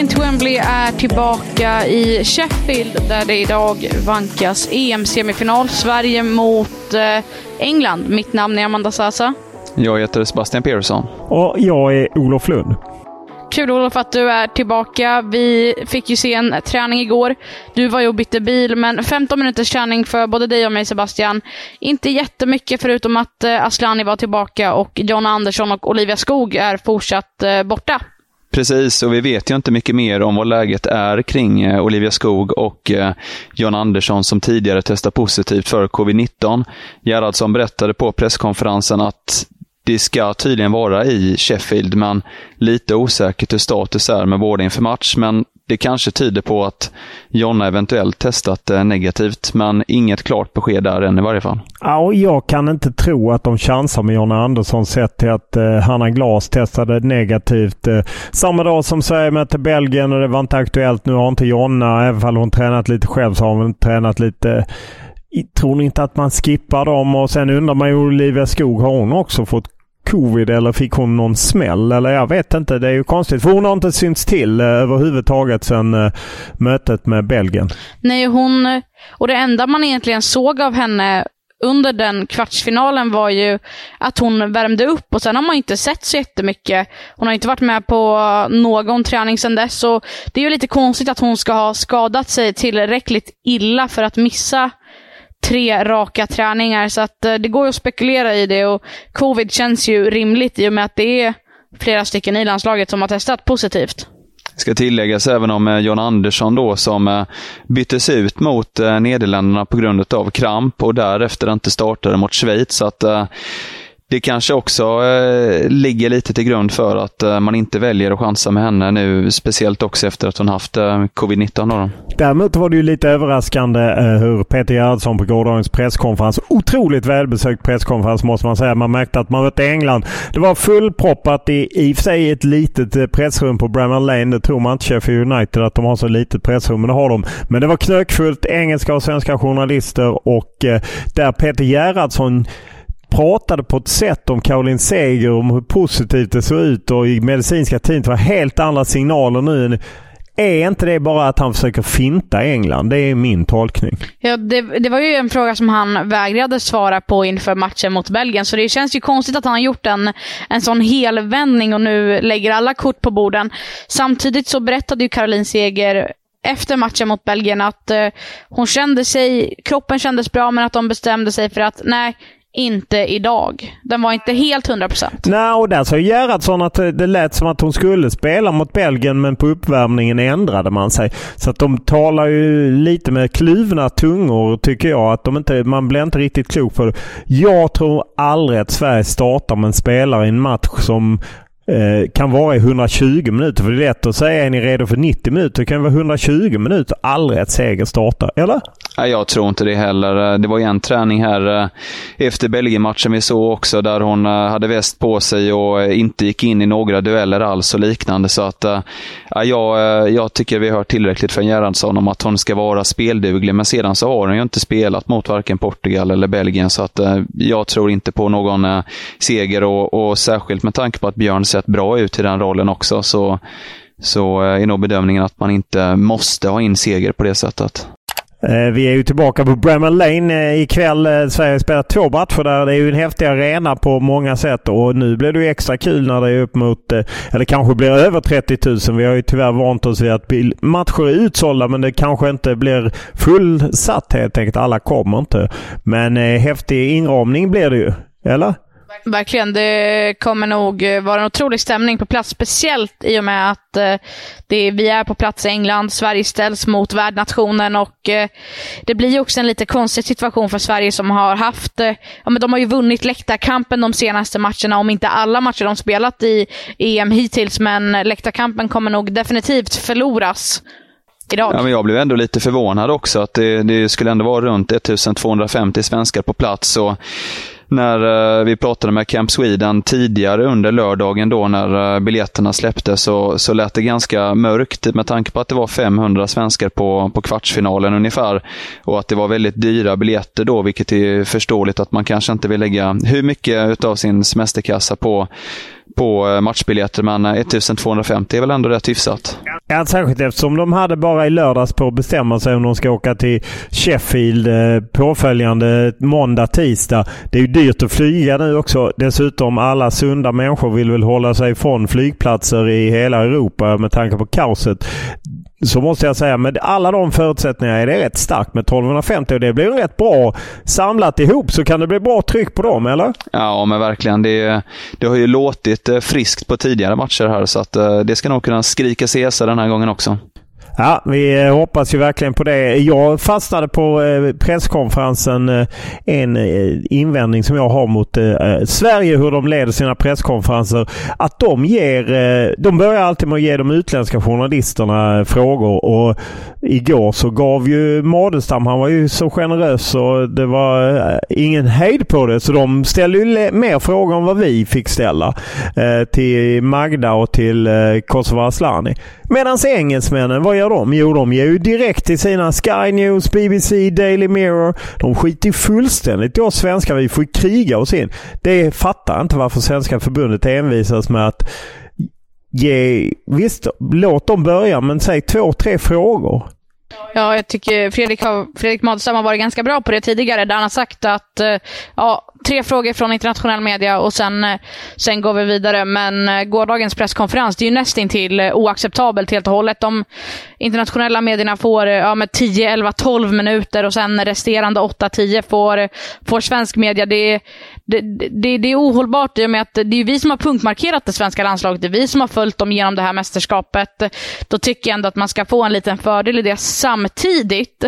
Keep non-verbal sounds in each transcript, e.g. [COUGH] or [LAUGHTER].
Vägen till Wembley är tillbaka i Sheffield där det idag vankas EM-semifinal. Sverige mot eh, England. Mitt namn är Amanda Sasa. Jag heter Sebastian Persson. Och jag är Olof Lund. Kul Olof att du är tillbaka. Vi fick ju se en träning igår. Du var ju och bytte bil, men 15 minuters träning för både dig och mig Sebastian. Inte jättemycket förutom att eh, Aslani var tillbaka och John Andersson och Olivia Skog är fortsatt eh, borta. Precis, och vi vet ju inte mycket mer om vad läget är kring eh, Olivia Skog och eh, John Andersson som tidigare testat positivt för covid-19. Gerhardsson berättade på presskonferensen att det ska tydligen vara i Sheffield, men lite osäkert hur status är med vård inför match. Men det kanske tyder på att Jonna eventuellt testat eh, negativt, men inget klart besked där än i varje fall. Ja, och jag kan inte tro att de chansar med Jonna Andersson sett till att eh, Hanna Glas testade negativt eh, samma dag som Sverige mötte Belgien och det var inte aktuellt. Nu har inte Jonna, även om hon tränat lite själv, så har hon tränat lite Tror ni inte att man skippar dem? Och sen undrar man ju Olivia Skog, har hon också fått covid eller fick hon någon smäll? Eller jag vet inte. Det är ju konstigt. För hon har inte synts till eh, överhuvudtaget sedan eh, mötet med Belgien. Nej, hon... Och det enda man egentligen såg av henne under den kvartsfinalen var ju att hon värmde upp och sen har man inte sett så jättemycket. Hon har inte varit med på någon träning sedan dess. Så det är ju lite konstigt att hon ska ha skadat sig tillräckligt illa för att missa tre raka träningar. Så att eh, det går att spekulera i det och covid känns ju rimligt i och med att det är flera stycken i landslaget som har testat positivt. Ska tilläggas även om eh, John Andersson då som eh, byttes ut mot Nederländerna på grund av kramp och därefter inte startade mot Schweiz. Så att, det kanske också eh, ligger lite till grund för att eh, man inte väljer att chansa med henne nu, speciellt också efter att hon haft eh, covid-19. Däremot var det ju lite överraskande eh, hur Peter Gerhardsson på gårdagens presskonferens, otroligt välbesökt presskonferens måste man säga. Man märkte att man var i England. Det var fullproppat i, i och för sig ett litet eh, pressrum på Bramall Lane. Det tror man inte Sheffield United att de har så litet pressrum, men det har de. Men det var knökfullt engelska och svenska journalister och eh, där Peter Gerhardsson pratade på ett sätt om Caroline Seger, om hur positivt det såg ut och i medicinska teamet var helt andra signaler nu. Är inte det bara att han försöker finta England? Det är min tolkning. Ja, det, det, var ju en fråga som han vägrade svara på inför matchen mot Belgien, så det känns ju konstigt att han har gjort en, en sån helvändning och nu lägger alla kort på borden. Samtidigt så berättade ju Caroline Seger efter matchen mot Belgien att eh, hon kände sig, kroppen kändes bra, men att de bestämde sig för att nej, inte idag. Den var inte helt 100%. Nej, och där sa Gerhardsson att eh, det lät som att hon skulle spela mot Belgien, men på uppvärmningen ändrade man sig. Så att de talar ju lite med kluvna tungor, tycker jag. Att de inte, man blir inte riktigt klok på det. Jag tror aldrig att Sverige startar med en spelare i en match som Eh, kan vara i 120 minuter. För det är lätt att säga är ni redo för 90 minuter. Det kan vara 120 minuter. Aldrig att seger startar. Eller? Nej, jag tror inte det heller. Eh, det var ju en träning här eh, efter Belgien-matchen vi såg också där hon hade väst på sig och inte gick in i några dueller alls och liknande. Så att ja, jag, jag tycker vi har hört tillräckligt från Gerhardsson om att hon ska vara spelduglig. Men sedan så har hon ju inte spelat mot varken Portugal eller Belgien. Så att jag tror inte på någon seger och, och särskilt med tanke på att Björn sett bra ut i den rollen också, så, så eh, är nog bedömningen att man inte måste ha in seger på det sättet. Eh, vi är ju tillbaka på Bramall Lane eh, ikväll. Sverige spelar två matcher där. Det är ju en häftig arena på många sätt och nu blir det ju extra kul när det är upp mot, eller kanske blir över 30 000. Vi har ju tyvärr vant oss vid att matcher är utsålda men det kanske inte blir fullsatt helt enkelt. Alla kommer inte. Men häftig inramning blir det ju. Eller? Verkligen. Det kommer nog eh, vara en otrolig stämning på plats, speciellt i och med att eh, vi är på plats i England. Sverige ställs mot värdnationen och eh, det blir ju också en lite konstig situation för Sverige som har haft, eh, ja men de har ju vunnit läktarkampen de senaste matcherna, om inte alla matcher de spelat i EM hittills, men läktarkampen kommer nog definitivt förloras. Idag. Ja, men jag blev ändå lite förvånad också att det, det skulle ändå vara runt 1250 svenskar på plats. Och när eh, vi pratade med Camp Sweden tidigare under lördagen då när eh, biljetterna släpptes så, så lät det ganska mörkt med tanke på att det var 500 svenskar på, på kvartsfinalen ungefär. Och att det var väldigt dyra biljetter då, vilket är förståeligt att man kanske inte vill lägga hur mycket av sin semesterkassa på på eh, matchbiljetter, men 1250 är väl ändå rätt hyfsat. Ja, särskilt eftersom de hade bara i lördags på att bestämma sig om de ska åka till Sheffield eh, påföljande måndag, tisdag. Det är ju dyrt att flyga nu också. Dessutom alla sunda människor vill väl hålla sig från flygplatser i hela Europa med tanke på kaoset så måste jag säga med alla de förutsättningarna är det rätt starkt med 1250 och det blir rätt bra samlat ihop så kan det bli bra tryck på dem, eller? Ja, men verkligen. Det, det har ju låtit eh, friskt på tidigare matcher här så att eh, det ska nog kunna skrika sig den den här gången också. Ja, vi eh, hoppas ju verkligen på det. Jag fastnade på eh, presskonferensen eh, en invändning som jag har mot Sverige, hur de leder sina presskonferenser. Att de ger... De börjar alltid med att ge de utländska journalisterna frågor och igår så gav ju Madestam, han var ju så generös och det var ingen hejd på det. Så de ställde ju mer frågor än vad vi fick ställa till Magda och till Kosovo Asllani. Medan engelsmännen, vad gör de? Jo, de ger ju direkt till sina Sky News, BBC, Daily Mirror. De skiter fullständigt i oss svenskar. Vi får kriga oss in. Det fattar inte varför Svenska förbundet envisas med att ge... Visst, låt dem börja, men säg två, tre frågor. Ja, jag tycker Fredrik, har, Fredrik Madestam har varit ganska bra på det tidigare, där han har sagt att eh, ja, tre frågor från internationell media och sen, eh, sen går vi vidare. Men eh, gårdagens presskonferens, det är ju nästintill oacceptabelt helt och hållet. De internationella medierna får ja, med 10, 11, 12 minuter och sen resterande 8-10 får, får svensk media. Det, det, det, det, är ohållbart i och med att det är vi som har punktmarkerat det svenska landslaget. Det är vi som har följt dem genom det här mästerskapet. Då tycker jag ändå att man ska få en liten fördel i det samtidigt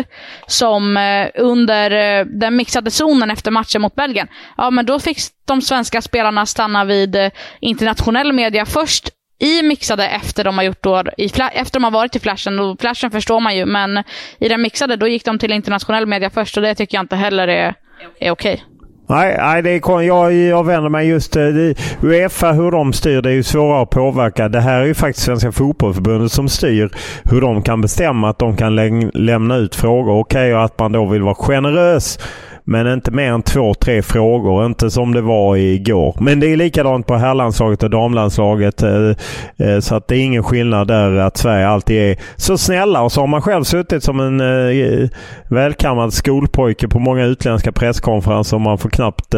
som eh, under eh, den mixade zonen efter matchen mot Belgien. Ja, men då fick de svenska spelarna stanna vid eh, internationell media först i mixade efter de har gjort då, i, efter de har varit i flashen. Och flashen förstår man ju, men i den mixade då gick de till internationell media först och det tycker jag inte heller är, är okej. Okay. Nej, nej det är, jag, jag vänder mig just eh, till Uefa, hur de styr. Det är ju svårare att påverka. Det här är ju faktiskt Svenska Fotbollförbundet som styr hur de kan bestämma att de kan lä lämna ut frågor. Okej, okay, och att man då vill vara generös men inte mer än två, tre frågor. Inte som det var igår. Men det är likadant på herrlandslaget och damlandslaget. Eh, eh, så att det är ingen skillnad där att Sverige alltid är så snälla. Och så har man själv suttit som en eh, välkammad skolpojke på många utländska presskonferenser och man får knappt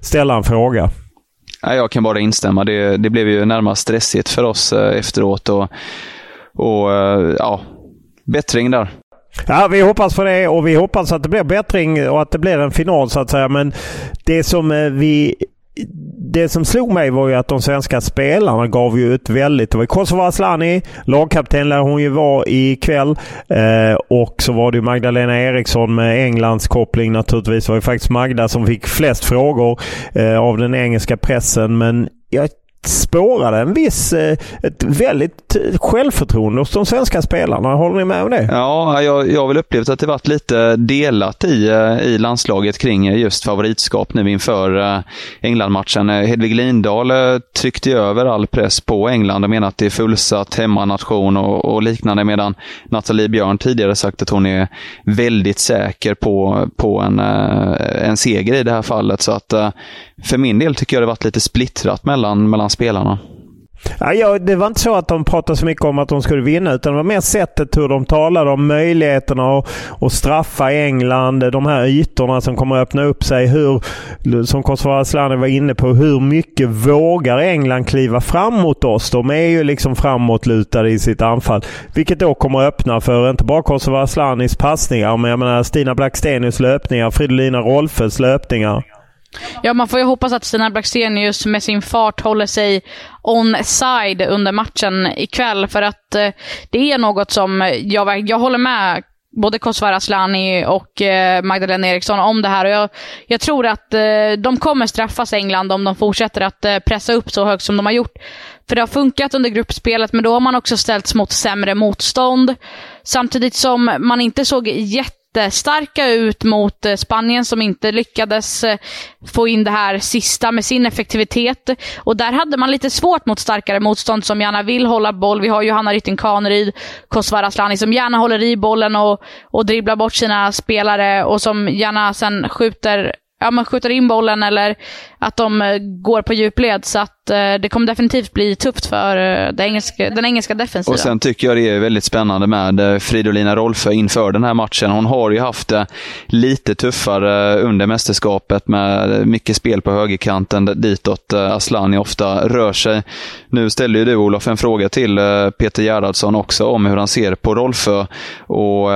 ställa en fråga. Jag kan bara instämma. Det, det blev ju närmast stressigt för oss efteråt. Och, och ja, bättring där. Ja, vi hoppas på det och vi hoppas att det blir bättring och att det blir en final så att säga. Men det som eh, vi det som slog mig var ju att de svenska spelarna gav ju ut väldigt... Det var Kosovo Asllani, lagkapten lär hon ju vara ikväll. Eh, och så var det ju Magdalena Eriksson med Englands koppling naturligtvis. Det var ju faktiskt Magda som fick flest frågor eh, av den engelska pressen. Men jag spårade en viss, eh, ett väldigt eh, självförtroende hos de svenska spelarna. Håller ni med om det? Ja, jag, jag har väl upplevt att det varit lite delat i, eh, i landslaget kring just favoritskap nu inför Englandmatchen. Hedvig Lindahl tryckte över all press på England och menar att det är fullsatt hemmanation och, och liknande medan Nathalie Björn tidigare sagt att hon är väldigt säker på, på en, en seger i det här fallet. Så att för min del tycker jag det varit lite splittrat mellan, mellan spelarna. Ja, ja, det var inte så att de pratade så mycket om att de skulle vinna utan det var mer sättet hur de talade om möjligheterna att, att straffa England. De här ytorna som kommer att öppna upp sig. Hur, som Kosovare Asllani var inne på, hur mycket vågar England kliva fram mot oss? De är ju liksom framåtlutade i sitt anfall. Vilket då kommer att öppna för inte bara Kosovare Aslanis passningar men jag menar Stina Blackstenius löpningar, Fridolina Rolfes löpningar. Ja, man får ju hoppas att Stina Blackstenius med sin fart håller sig on-side under matchen ikväll. För att eh, det är något som jag, jag håller med både Kosovare Asllani och eh, Magdalena Eriksson om det här. Och jag, jag tror att eh, de kommer straffas England om de fortsätter att eh, pressa upp så högt som de har gjort. För det har funkat under gruppspelet, men då har man också ställts mot sämre motstånd. Samtidigt som man inte såg jätte jättestarka ut mot eh, Spanien som inte lyckades eh, få in det här sista med sin effektivitet. Och där hade man lite svårt mot starkare motstånd som gärna vill hålla boll. Vi har Johanna Rytting Kaneryd, Kosovare Asllani som gärna håller i bollen och, och dribblar bort sina spelare och som gärna sen skjuter ja, man skjuter in bollen eller att de eh, går på djupled. Så att eh, det kommer definitivt bli tufft för eh, den engelska, den engelska defensiven. Och sen tycker jag det är väldigt spännande med eh, Fridolina Rolfö inför den här matchen. Hon har ju haft det lite tuffare under mästerskapet med mycket spel på högerkanten ditåt Aslani ofta rör sig. Nu ställde ju du Olof en fråga till Peter Gerhardsson också om hur han ser på Rolfö. Och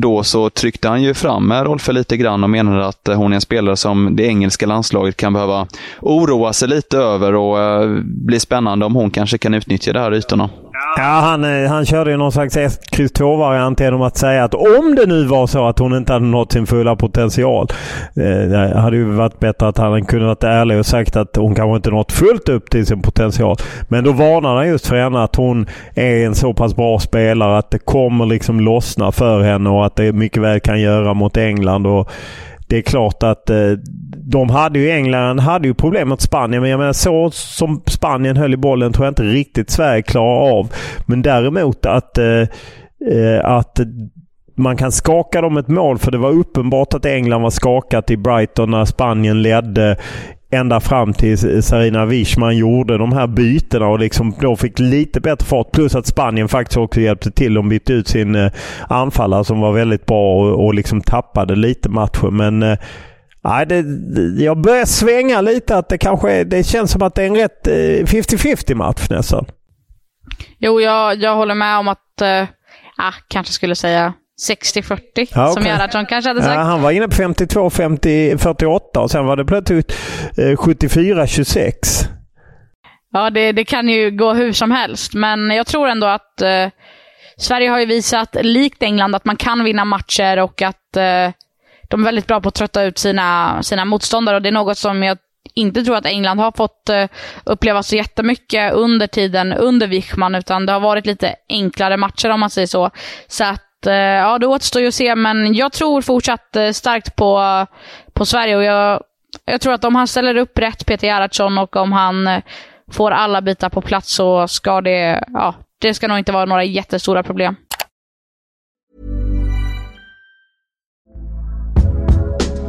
då så tryckte han ju fram Rolfö lite grann och menade att hon är en spelare som det engelska landslaget kan behöva oroa sig lite över och eh, bli spännande om hon kanske kan utnyttja de här ytorna. Ja, han, eh, han körde ju någon slags 1 2-variant genom att säga att om det nu var så att hon inte hade nått sin fulla potential. Eh, det hade ju varit bättre att han kunde varit ärlig och sagt att hon kanske inte nått fullt upp till sin potential. Men då varnar han just för henne att hon är en så pass bra spelare att det kommer liksom lossna för henne och att det mycket väl kan göra mot England. Och det är klart att eh, de hade ju, England hade ju problem mot Spanien, men jag menar så som Spanien höll i bollen tror jag inte riktigt Sverige klarar av. Men däremot att, eh, eh att man kan skaka dem ett mål, för det var uppenbart att England var skakat i Brighton när Spanien ledde ända fram till Sarina Wischman gjorde de här bytena och liksom då fick lite bättre fart. Plus att Spanien faktiskt också hjälpte till. De bytte ut sin eh, anfallare som var väldigt bra och, och liksom tappade lite matchen. Men eh, Nej, det, jag börjar svänga lite att det kanske det känns som att det är en rätt eh, 50-50 match nästan. Jo, jag, jag håller med om att, äh, kanske skulle säga 60-40 ja, som Gerhardsson kanske hade sagt. Ja, han var inne på 52-48 och sen var det plötsligt 74-26. Eh, ja, det, det, kan ju gå hur som helst, men jag tror ändå att eh, Sverige har ju visat, likt England, att man kan vinna matcher och att eh, de är väldigt bra på att trötta ut sina, sina motståndare. Och Det är något som jag inte tror att England har fått uh, uppleva så jättemycket under tiden under Wichman, utan det har varit lite enklare matcher om man säger så. Så att Eh, Eh, ja, det återstår ju att se, men jag tror fortsatt eh, starkt på, på Sverige och jag, jag tror att om han ställer upp rätt, Peter Gerhardsson, och om han eh, får alla bitar på plats så ska det, ja, det ska nog inte vara några jättestora problem.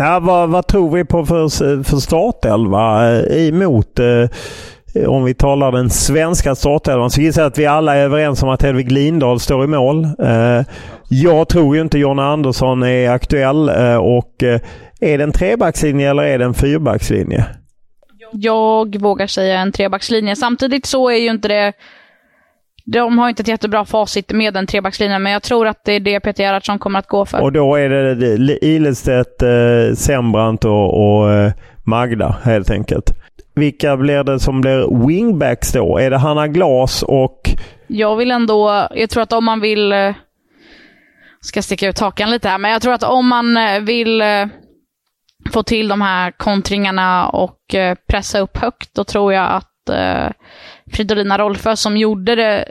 Ja, vad, vad tror vi på för, för startelva eh, emot eh, om vi talar den svenska startelvan så gissar jag att vi alla är överens om att Hedvig Lindahl står i mål. Eh, jag tror ju inte Jonna Andersson är aktuell eh, och är det en trebackslinje eller är det en fyrbackslinje? Jag vågar säga en trebackslinje. Samtidigt så är ju inte det de har inte ett jättebra facit med en trebackslinje, men jag tror att det är det Peter Gerhardsson kommer att gå för. Och då är det Ilestedt, eh, Sembrant och, och eh, Magda helt enkelt. Vilka blir det som blir wingbacks då? Är det Hanna Glas och... Jag vill ändå... Jag tror att om man vill... Eh, ska sticka ut hakan lite här, men jag tror att om man eh, vill eh, få till de här kontringarna och pressa upp högt, då tror jag att Fridolina Rolfö som gjorde det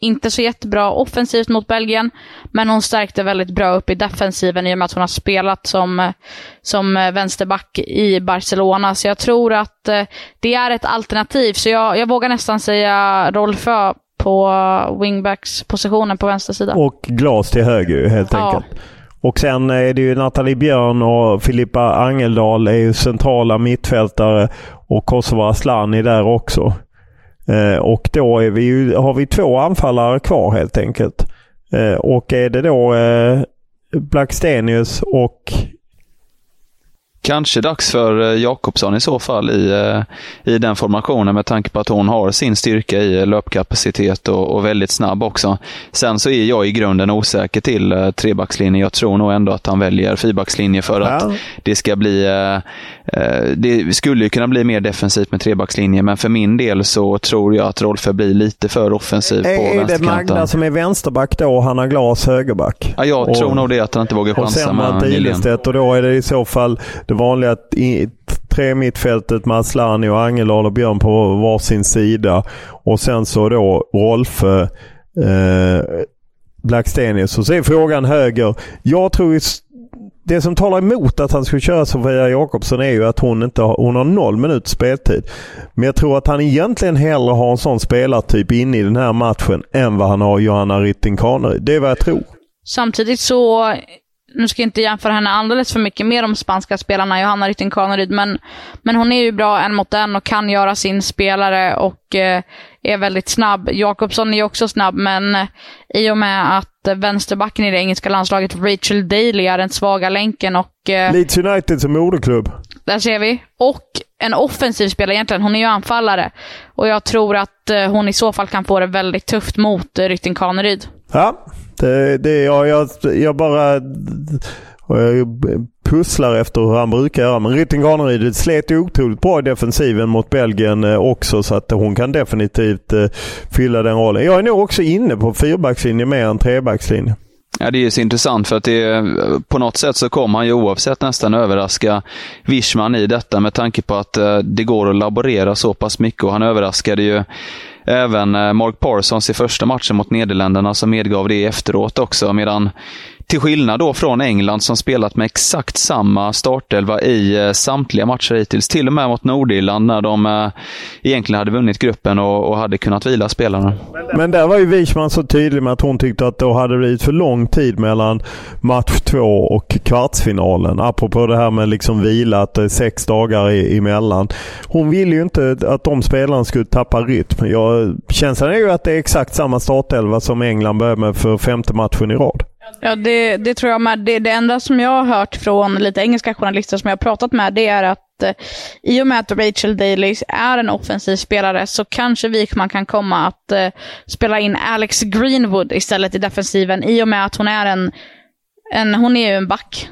inte så jättebra offensivt mot Belgien, men hon stärkte väldigt bra upp i defensiven i och med att hon har spelat som, som vänsterback i Barcelona. Så jag tror att eh, det är ett alternativ. Så jag, jag vågar nästan säga Rolfö på wingbacks-positionen på vänster sida. Och glas till höger helt ja. enkelt. Och sen är det ju Nathalie Björn och Filippa Angeldal är ju centrala mittfältare och Kosova Asllani där också. Eh, och då vi ju, har vi två anfallare kvar helt enkelt. Eh, och är det då eh, Blackstenius och Kanske dags för Jakobsson i så fall i, i den formationen med tanke på att hon har sin styrka i löpkapacitet och, och väldigt snabb också. Sen så är jag i grunden osäker till trebackslinje. Jag tror nog ändå att han väljer fyrbackslinje för att ja. det ska bli det skulle ju kunna bli mer defensivt med trebackslinje, men för min del så tror jag att Rolfö blir lite för offensiv på är vänsterkanten. Är det Magda som är vänsterback då och Hanna Glas högerback? Ja, jag och, tror nog det, att han inte vågar chansa med Och och då är det i så fall det vanliga tre mittfältet med Asllani och Angeldal och Björn på varsin sida. Och sen så då Rolfö, eh, Blackstenius. Och så är frågan höger. Jag tror det som talar emot att han skulle köra Sofia Jakobsson är ju att hon, inte har, hon har noll minuters speltid. Men jag tror att han egentligen hellre har en sån spelartyp inne i den här matchen än vad han har Johanna Rytting Kaneryd. Det är vad jag tror. Samtidigt så nu ska jag inte jämföra henne alldeles för mycket med de spanska spelarna, Johanna Rytting Kaneryd, men, men hon är ju bra en mot en och kan göra sin spelare och eh, är väldigt snabb. Jakobsson är också snabb, men eh, i och med att vänsterbacken i det engelska landslaget, Rachel Daly, är den svaga länken och... Eh, Leeds United som moderklubb. Där ser vi. Och en offensiv spelare egentligen. Hon är ju anfallare. Och jag tror att eh, hon i så fall kan få det väldigt tufft mot eh, Rytting Kaneryd. Ja, det, det, ja, jag, jag bara jag pusslar efter hur han brukar göra. Men Rytting Garneryd slet otroligt bra i defensiven mot Belgien eh, också så att hon kan definitivt eh, fylla den rollen. Jag är nog också inne på fyrbackslinje mer än trebackslinje. Ja, det är ju så intressant för att det, på något sätt så kommer han ju oavsett nästan överraska Wischman i detta med tanke på att eh, det går att laborera så pass mycket och han överraskade ju även eh, Mark Parsons i första matchen mot Nederländerna som medgav det efteråt också. Medan till skillnad då från England som spelat med exakt samma startelva i eh, samtliga matcher hittills. Till och med mot Nordirland när de eh, egentligen hade vunnit gruppen och, och hade kunnat vila spelarna. Men där var ju Wichman så tydlig med att hon tyckte att då hade det blivit för lång tid mellan match två och kvartsfinalen. Apropå det här med liksom vila, att det är sex dagar emellan. Hon ville ju inte att de spelarna skulle tappa rytm. Jag, känslan är ju att det är exakt samma startelva som England började med för femte matchen i rad. Ja, det, det tror jag med. Det, det enda som jag har hört från lite engelska journalister som jag har pratat med, det är att eh, i och med att Rachel Daly är en offensiv spelare så kanske Wikman kan komma att eh, spela in Alex Greenwood istället i defensiven i och med att hon är en, en hon är ju en back.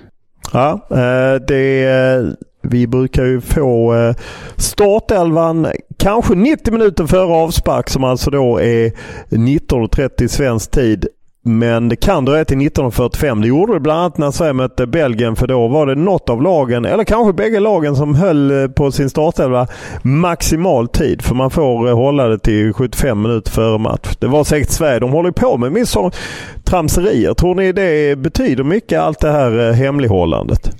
Ja, eh, det eh, vi brukar ju få eh, startelvan kanske 90 minuter före avspark som alltså då är 19.30 svensk tid. Men det kan dröja till 1945. Det gjorde det bland annat när Sverige mötte Belgien för då var det något av lagen, eller kanske bägge lagen, som höll eh, på sin startelva maximal tid. För man får eh, hålla det till 75 minuter före match. Det var säkert Sverige. De håller på med minst tramserier. Tror ni det betyder mycket allt det här eh, hemlighållandet?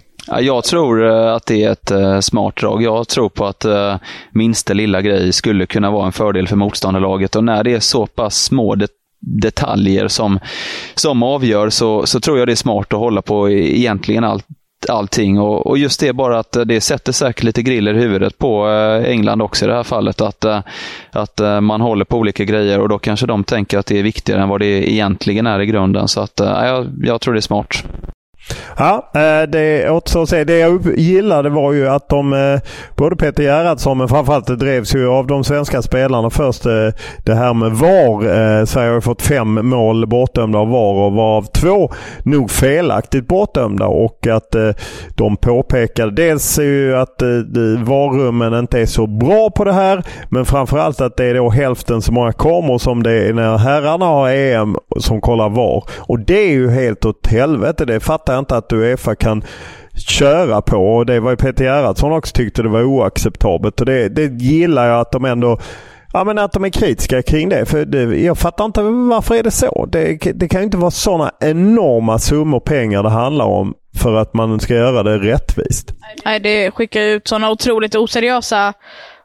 Jag tror att det är ett smart drag. Jag tror på att minsta lilla grej skulle kunna vara en fördel för motståndarlaget och när det är så pass små detaljer som, som avgör så, så tror jag det är smart att hålla på egentligen allt allting. Och, och just det bara att det sätter säkert lite griller i huvudet på eh, England också i det här fallet. Att, eh, att eh, man håller på olika grejer och då kanske de tänker att det är viktigare än vad det egentligen är i grunden. Så att, ja, jag tror det är smart. Ja, eh, det återstår att se. Det jag gillade var ju att de, eh, både Peter Gerhardsson men framförallt det drevs ju av de svenska spelarna först. Eh, det här med VAR. Sverige har fått fem mål bortdömda av VAR och varav två nog felaktigt bortdömda. Och att de påpekade dels ju att VAR-rummen inte är så bra på det här. Men framförallt att det är då hälften så många kameror som det är när herrarna har EM som kollar VAR. Och det är ju helt åt helvete. Det fattar jag inte att Uefa kan köra på. Och det var ju Peter Gerhardsson också tyckte det var oacceptabelt. Och det, det gillar jag att de ändå Ja, men att de är kritiska kring det. För det, jag fattar inte varför är det så. Det, det kan ju inte vara sådana enorma summor pengar det handlar om för att man ska göra det rättvist. Nej, det skickar ut sådana otroligt oseriösa,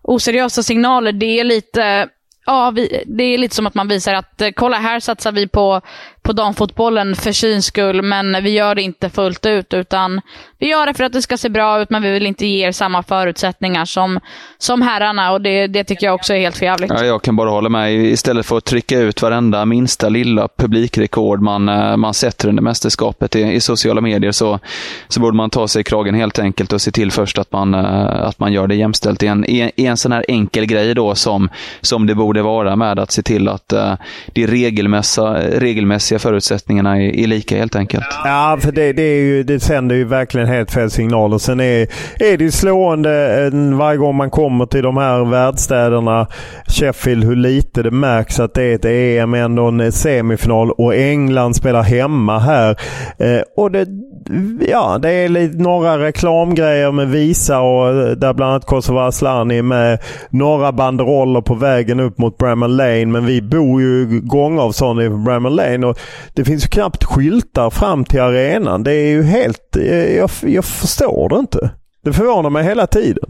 oseriösa signaler. Det är lite Ja, vi, det är lite som att man visar att eh, kolla här satsar vi på på damfotbollen för syns skull, men vi gör det inte fullt ut, utan vi gör det för att det ska se bra ut, men vi vill inte ge er samma förutsättningar som, som herrarna och det, det tycker jag också är helt förjävligt. Ja, jag kan bara hålla med. Istället för att trycka ut varenda minsta lilla publikrekord man, eh, man sätter under mästerskapet i, i sociala medier så, så borde man ta sig i kragen helt enkelt och se till först att man, eh, att man gör det jämställt i en, i, en sån här enkel grej då som, som det borde vara med att se till att eh, det regelmässiga, regelmässiga spelmässiga förutsättningarna är, är lika helt enkelt. Ja, för det, det, är ju, det sänder ju verkligen helt fel signaler. Sen är, är det ju slående eh, varje gång man kommer till de här värdstäderna Sheffield, hur lite det märks att det är ett EM, ändå en semifinal och England spelar hemma här. Eh, och det, ja, det är lite, några reklamgrejer med Visa och eh, där bland annat Kosova Asllani är med. Några banderoller på vägen upp mot Bramall Lane. Men vi bor ju gångavstånd i Bramall Lane och det finns ju knappt skyltar fram till arenan. Det är ju helt... Eh, jag, jag förstår det inte. Det förvånar mig hela tiden.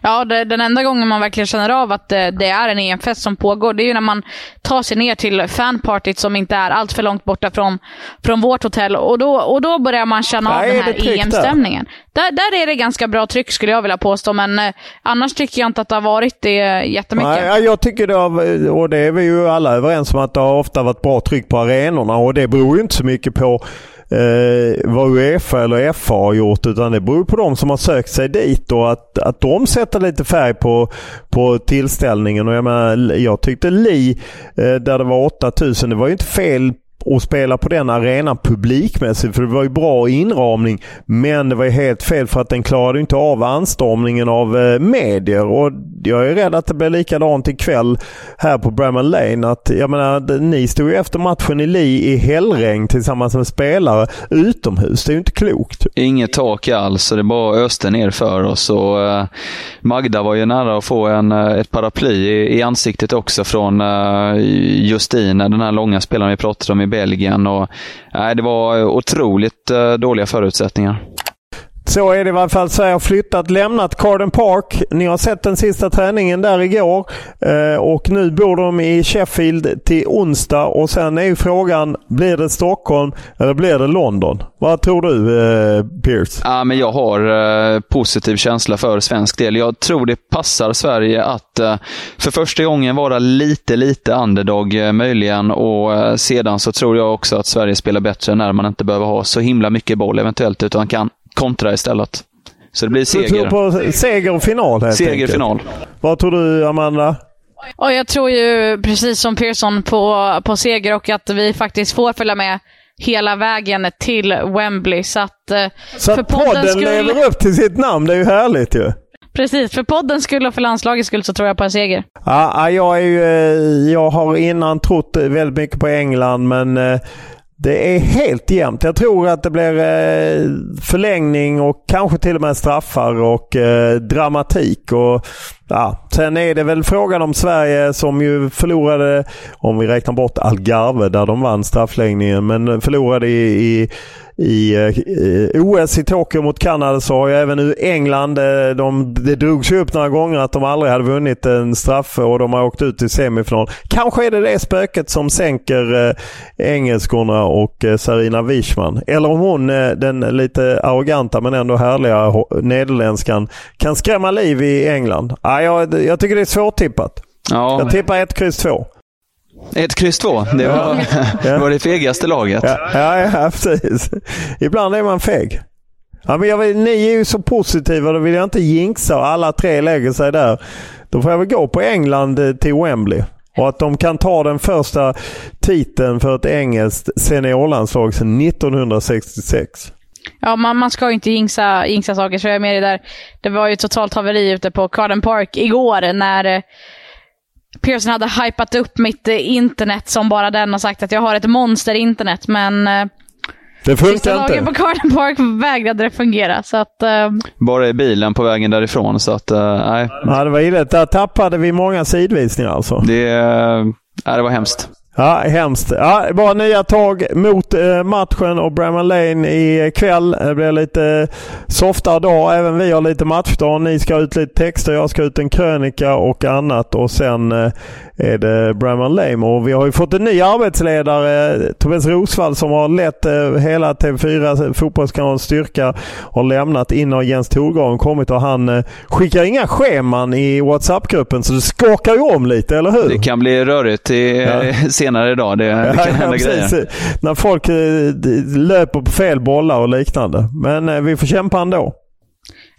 Ja, det, den enda gången man verkligen känner av att det, det är en EM-fest som pågår, det är ju när man tar sig ner till fanpartyt som inte är allt för långt borta från, från vårt hotell. Och då, och då börjar man känna av den här EM-stämningen. Där? där? är det ganska bra tryck skulle jag vilja påstå, men eh, annars tycker jag inte att det har varit det jättemycket. Nej, jag tycker det har, och det är vi ju alla överens om, att det har ofta varit bra tryck på arenorna och det beror ju inte så mycket på eh, vad Uefa eller FA har gjort utan det beror på de som har sökt sig dit och att, att de sätter lite färg på, på tillställningen. Och jag, menar, jag tyckte Li, eh, där det var 8000, det var ju inte fel och spela på den arenan publikmässigt. För det var ju bra inramning. Men det var ju helt fel för att den klarade inte av anstormningen av eh, medier. Och jag är rädd att det blir likadant ikväll här på Bramall Lane. Att, jag menar, ni stod ju efter matchen i Li i hällregn tillsammans med spelare utomhus. Det är ju inte klokt. Inget tak alls. Det bara öste ner för oss. Och, eh, Magda var ju nära att få en, eh, ett paraply i, i, ansiktet också från uh, Justin, den här långa spelaren vi pratade om i Belgien. Och, nej, det var otroligt eh, dåliga förutsättningar. Så är det i varje fall. Sverige har flyttat, lämnat Carden Park. Ni har sett den sista träningen där igår. Eh, och nu bor de i Sheffield till onsdag. Och sen är ju frågan, blir det Stockholm eller blir det London? Vad tror du eh, Pierce? Ja, men jag har eh, positiv känsla för svensk del. Jag tror det passar Sverige att eh, för första gången vara lite, lite underdog eh, möjligen. Och eh, sedan så tror jag också att Sverige spelar bättre när man inte behöver ha så himla mycket boll eventuellt, utan kan kontra istället. Så det blir seger. Du tror på seger och final helt Seger och final. Vad tror du Amanda? Och jag tror ju precis som Pearson på, på seger och att vi faktiskt får följa med hela vägen till Wembley. Så att, eh, så att podden skull... lever upp till sitt namn, det är ju härligt ju. Precis, för poddens skull och för landslagets skull så tror jag på en seger. Ja, jag, är ju, eh, jag har innan trott väldigt mycket på England men eh, det är helt jämnt. Jag tror att det blir eh, förlängning och kanske till och med straffar och eh, dramatik. Och Ja, sen är det väl frågan om Sverige som ju förlorade, om vi räknar bort Algarve där de vann straffläggningen, men förlorade i, i i eh, i OS i Tokyo mot Kanada så har ju även nu England, eh, de, det drogs ju upp några gånger att de aldrig hade vunnit en straff och de har åkt ut i semifinal. Kanske är det det spöket som sänker eh, engelskorna och Sarina Wichman. Eller om hon, den lite arroganta men ändå härliga nederländskan, kan skrämma liv i England. Jag, jag tycker det är svårtippat. Ja. Jag tippar 1, X 2. Ett kryss två, det var, ja. [LAUGHS] var det fegaste laget. Ja, ja, ja, [LAUGHS] precis. Ibland är man feg. Ja, men jag vill, ni är ju så positiva, då vill jag inte jinxa och alla tre lägger sig där. Då får jag väl gå på England eh, till Wembley. Och att de kan ta den första titeln för ett engelskt seniorlandslag sedan 1966. Ja, man, man ska ju inte jinxa, jinxa saker, så jag är med det där. Det var ju totalt haveri ute på Carden Park igår när eh, Pearson hade hypat upp mitt eh, internet som bara den och sagt att jag har ett monster-internet, men eh, det funkar Sista inte. dagen på Garden Park vägrade det fungera. Så att, uh... Bara i bilen på vägen därifrån. Så att, uh, nej. Ja, det var illa. Där tappade vi många sidvisningar alltså. Det, uh, det var hemskt. Ja, hemskt. Ja, bara nya tag mot eh, matchen och Bramall Lane ikväll. Det blir lite softare dag. Även vi har lite matchdag. Ni ska ut lite texter, jag ska ut en krönika och annat. Och sen eh, är det Bramall Lane. Och vi har ju fått en ny arbetsledare, Tobias Rosvall, som har lett eh, hela TV4 Fotbollskanalens styrka. Har lämnat in och Jens Torgaren kommit och han eh, skickar inga scheman i WhatsApp-gruppen så det skakar ju om lite, eller hur? Det kan bli rörigt i, ja. [LAUGHS] senare idag. Det, det kan [LAUGHS] hända ja, grejer. När folk eh, löper på fel bollar och liknande. Men eh, vi får kämpa ändå.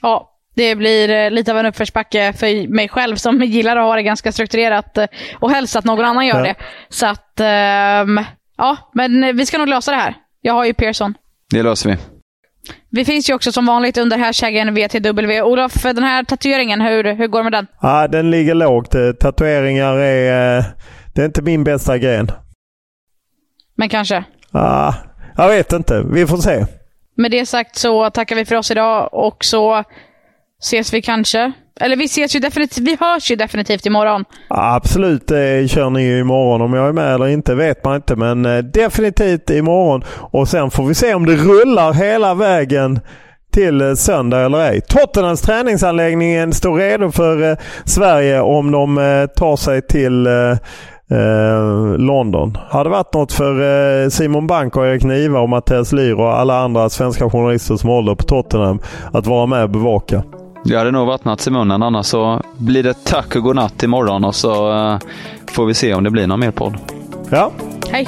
Ja, det blir eh, lite av en uppförsbacke för mig själv som [LAUGHS] gillar att ha det ganska strukturerat och helst att någon annan gör ja. det. Så att, um, ja, men vi ska nog lösa det här. Jag har ju Pearson. Det löser vi. Vi finns ju också som vanligt under hashtaggen VTW. Olof, den här tatueringen, hur, hur går det med den? Ja, den ligger lågt. Tatueringar är det är inte min bästa gren. Men kanske? Ah, jag vet inte. Vi får se. Med det sagt så tackar vi för oss idag och så ses vi kanske. Eller vi ses ju definitivt. Vi hörs ju definitivt imorgon. Absolut, det kör ni ju imorgon. Om jag är med eller inte vet man inte. Men eh, definitivt imorgon. Och sen får vi se om det rullar hela vägen till eh, söndag eller ej. Tottenhams träningsanläggning står redo för eh, Sverige om de tar sig till Eh, London. Hade varit något för eh, Simon Bank och Erik Niva och Mattias Lyr och alla andra svenska journalister som håller på Tottenham att vara med och bevaka. Det hade nog vattnats i munnen. Annars så blir det tack och godnatt imorgon och så eh, får vi se om det blir någon mer podd. Ja. Hej.